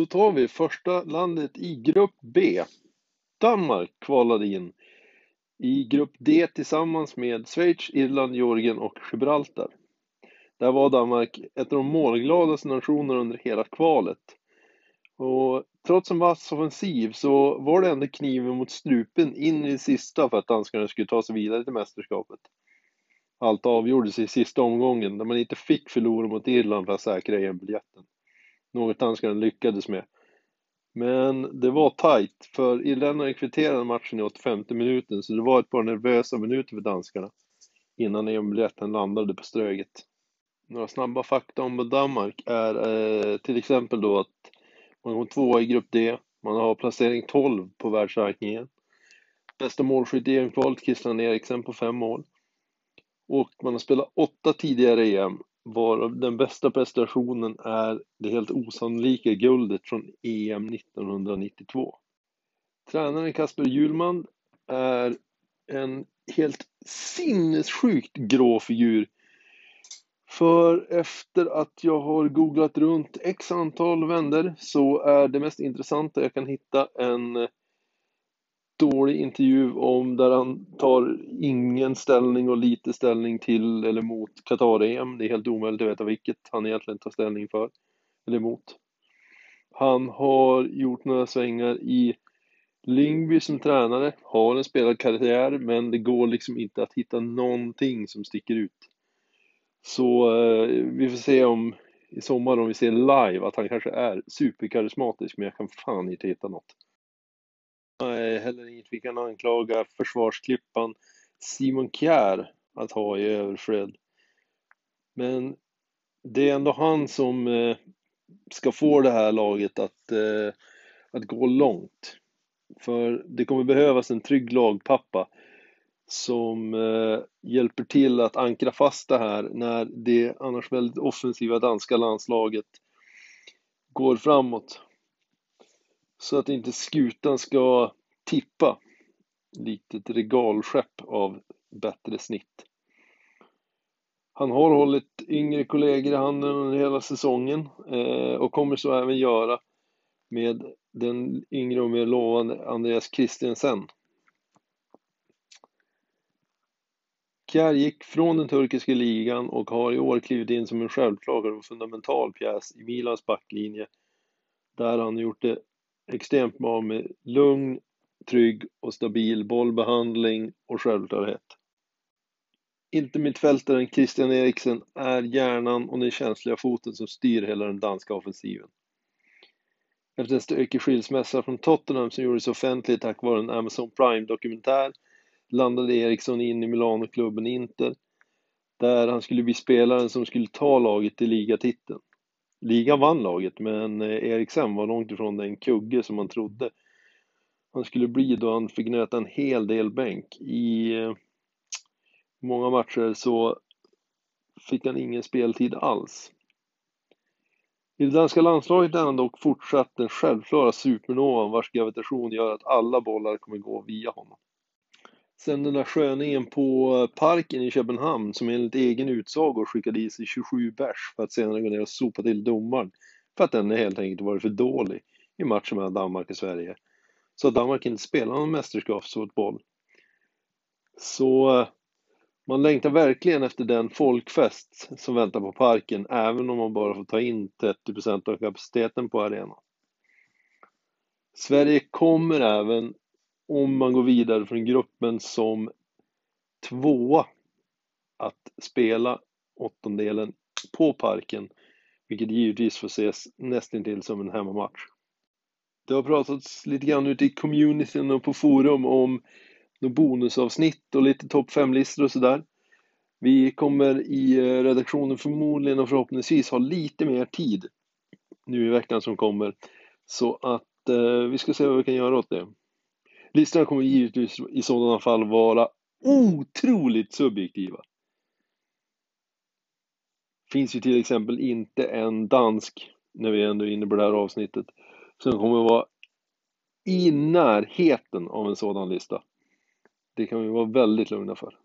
Då tar vi första landet i grupp B. Danmark kvalade in i grupp D tillsammans med Schweiz, Irland, Georgien och Gibraltar. Där var Danmark ett av de målgladaste nationerna under hela kvalet. Och trots en vass offensiv så var det ändå kniven mot strupen in i det sista för att danskarna skulle ta sig vidare till mästerskapet. Allt avgjordes i sista omgången där man inte fick förlora mot Irland för att säkra EM-biljetten. Något danskarna lyckades med. Men det var tajt, för irländarna kvitterade matchen i 85 minuten, så det var ett par nervösa minuter för danskarna innan EM-biljetten landade på Ströget. Några snabba fakta om Danmark är eh, till exempel då att man kom tvåa i grupp D, man har placering 12 på världsrankingen. Bästa målskytt i EM-kvalet, Christian Eriksen på fem mål. Och man har spelat åtta tidigare EM varav den bästa prestationen är det helt osannolika guldet från EM 1992. Tränaren Kasper Hjulman är en helt sinnessjukt grå figur. För efter att jag har googlat runt x antal vänder så är det mest intressanta jag kan hitta en dålig intervju om där han tar ingen ställning och lite ställning till eller mot Qatar-EM. Det är helt omöjligt att veta vilket han egentligen tar ställning för eller emot. Han har gjort några svängar i Lyngby som tränare, har en spelad karriär men det går liksom inte att hitta någonting som sticker ut. Så eh, vi får se om i sommar om vi ser live att han kanske är superkarismatisk men jag kan fan inte hitta något. Nej, heller inget vi kan anklaga försvarsklippan Simon Kjär att ha i överflöd. Men det är ändå han som eh, ska få det här laget att, eh, att gå långt. För det kommer behövas en trygg lagpappa som eh, hjälper till att ankra fast det här när det annars väldigt offensiva danska landslaget går framåt så att inte skutan ska tippa. Likt ett regalskepp av bättre snitt. Han har hållit yngre kollegor i handen under hela säsongen eh, och kommer så även göra med den yngre och mer lovande Andreas Christiansen. Kjär gick från den turkiska ligan och har i år klivit in som en självklar och fundamental pjäs i Milans backlinje där han gjort det extremt bra med lugn, trygg och stabil bollbehandling och självklarhet. Inte mittfältaren Christian Eriksen är hjärnan och den känsliga foten som styr hela den danska offensiven. Efter en stökig skilsmässa från Tottenham som gjordes offentlig tack vare en Amazon Prime-dokumentär landade Eriksson in i Milano-klubben Inter där han skulle bli spelaren som skulle ta laget till ligatiteln. Ligan vann laget, men eh, Eriksen var långt ifrån den kugge som man trodde han skulle bli då han fick nöta en hel del bänk. I eh, många matcher så fick han ingen speltid alls. I det danska landslaget är han dock fortsatt den självklara supernovan vars gravitation gör att alla bollar kommer gå via honom. Sen den där sköningen på eh, parken i Köpenhamn som enligt egen utsago skickade i sig 27 bärs för att senare gå ner och sopa till domaren för att den helt enkelt varit för dålig i matchen mellan Danmark och Sverige. Så att Danmark inte spelar någon mästerskapsfotboll. Så eh, man längtar verkligen efter den folkfest som väntar på parken även om man bara får ta in 30% av kapaciteten på arenan. Sverige kommer även om man går vidare från gruppen som tvåa att spela åttondelen på parken, vilket givetvis får ses nästintill som en hemmamatch. Det har pratats lite grann ute i communityn och på forum om bonusavsnitt och lite topp 5-listor och sådär. Vi kommer i eh, redaktionen förmodligen och förhoppningsvis ha lite mer tid nu i veckan som kommer. Så att eh, vi ska se vad vi kan göra åt det. Listorna kommer givetvis i sådana fall vara otroligt subjektiva. Finns ju till exempel inte en dansk, när vi ändå är inne på det här avsnittet, som kommer vara i närheten av en sådan lista. Det kan vi vara väldigt lugna för.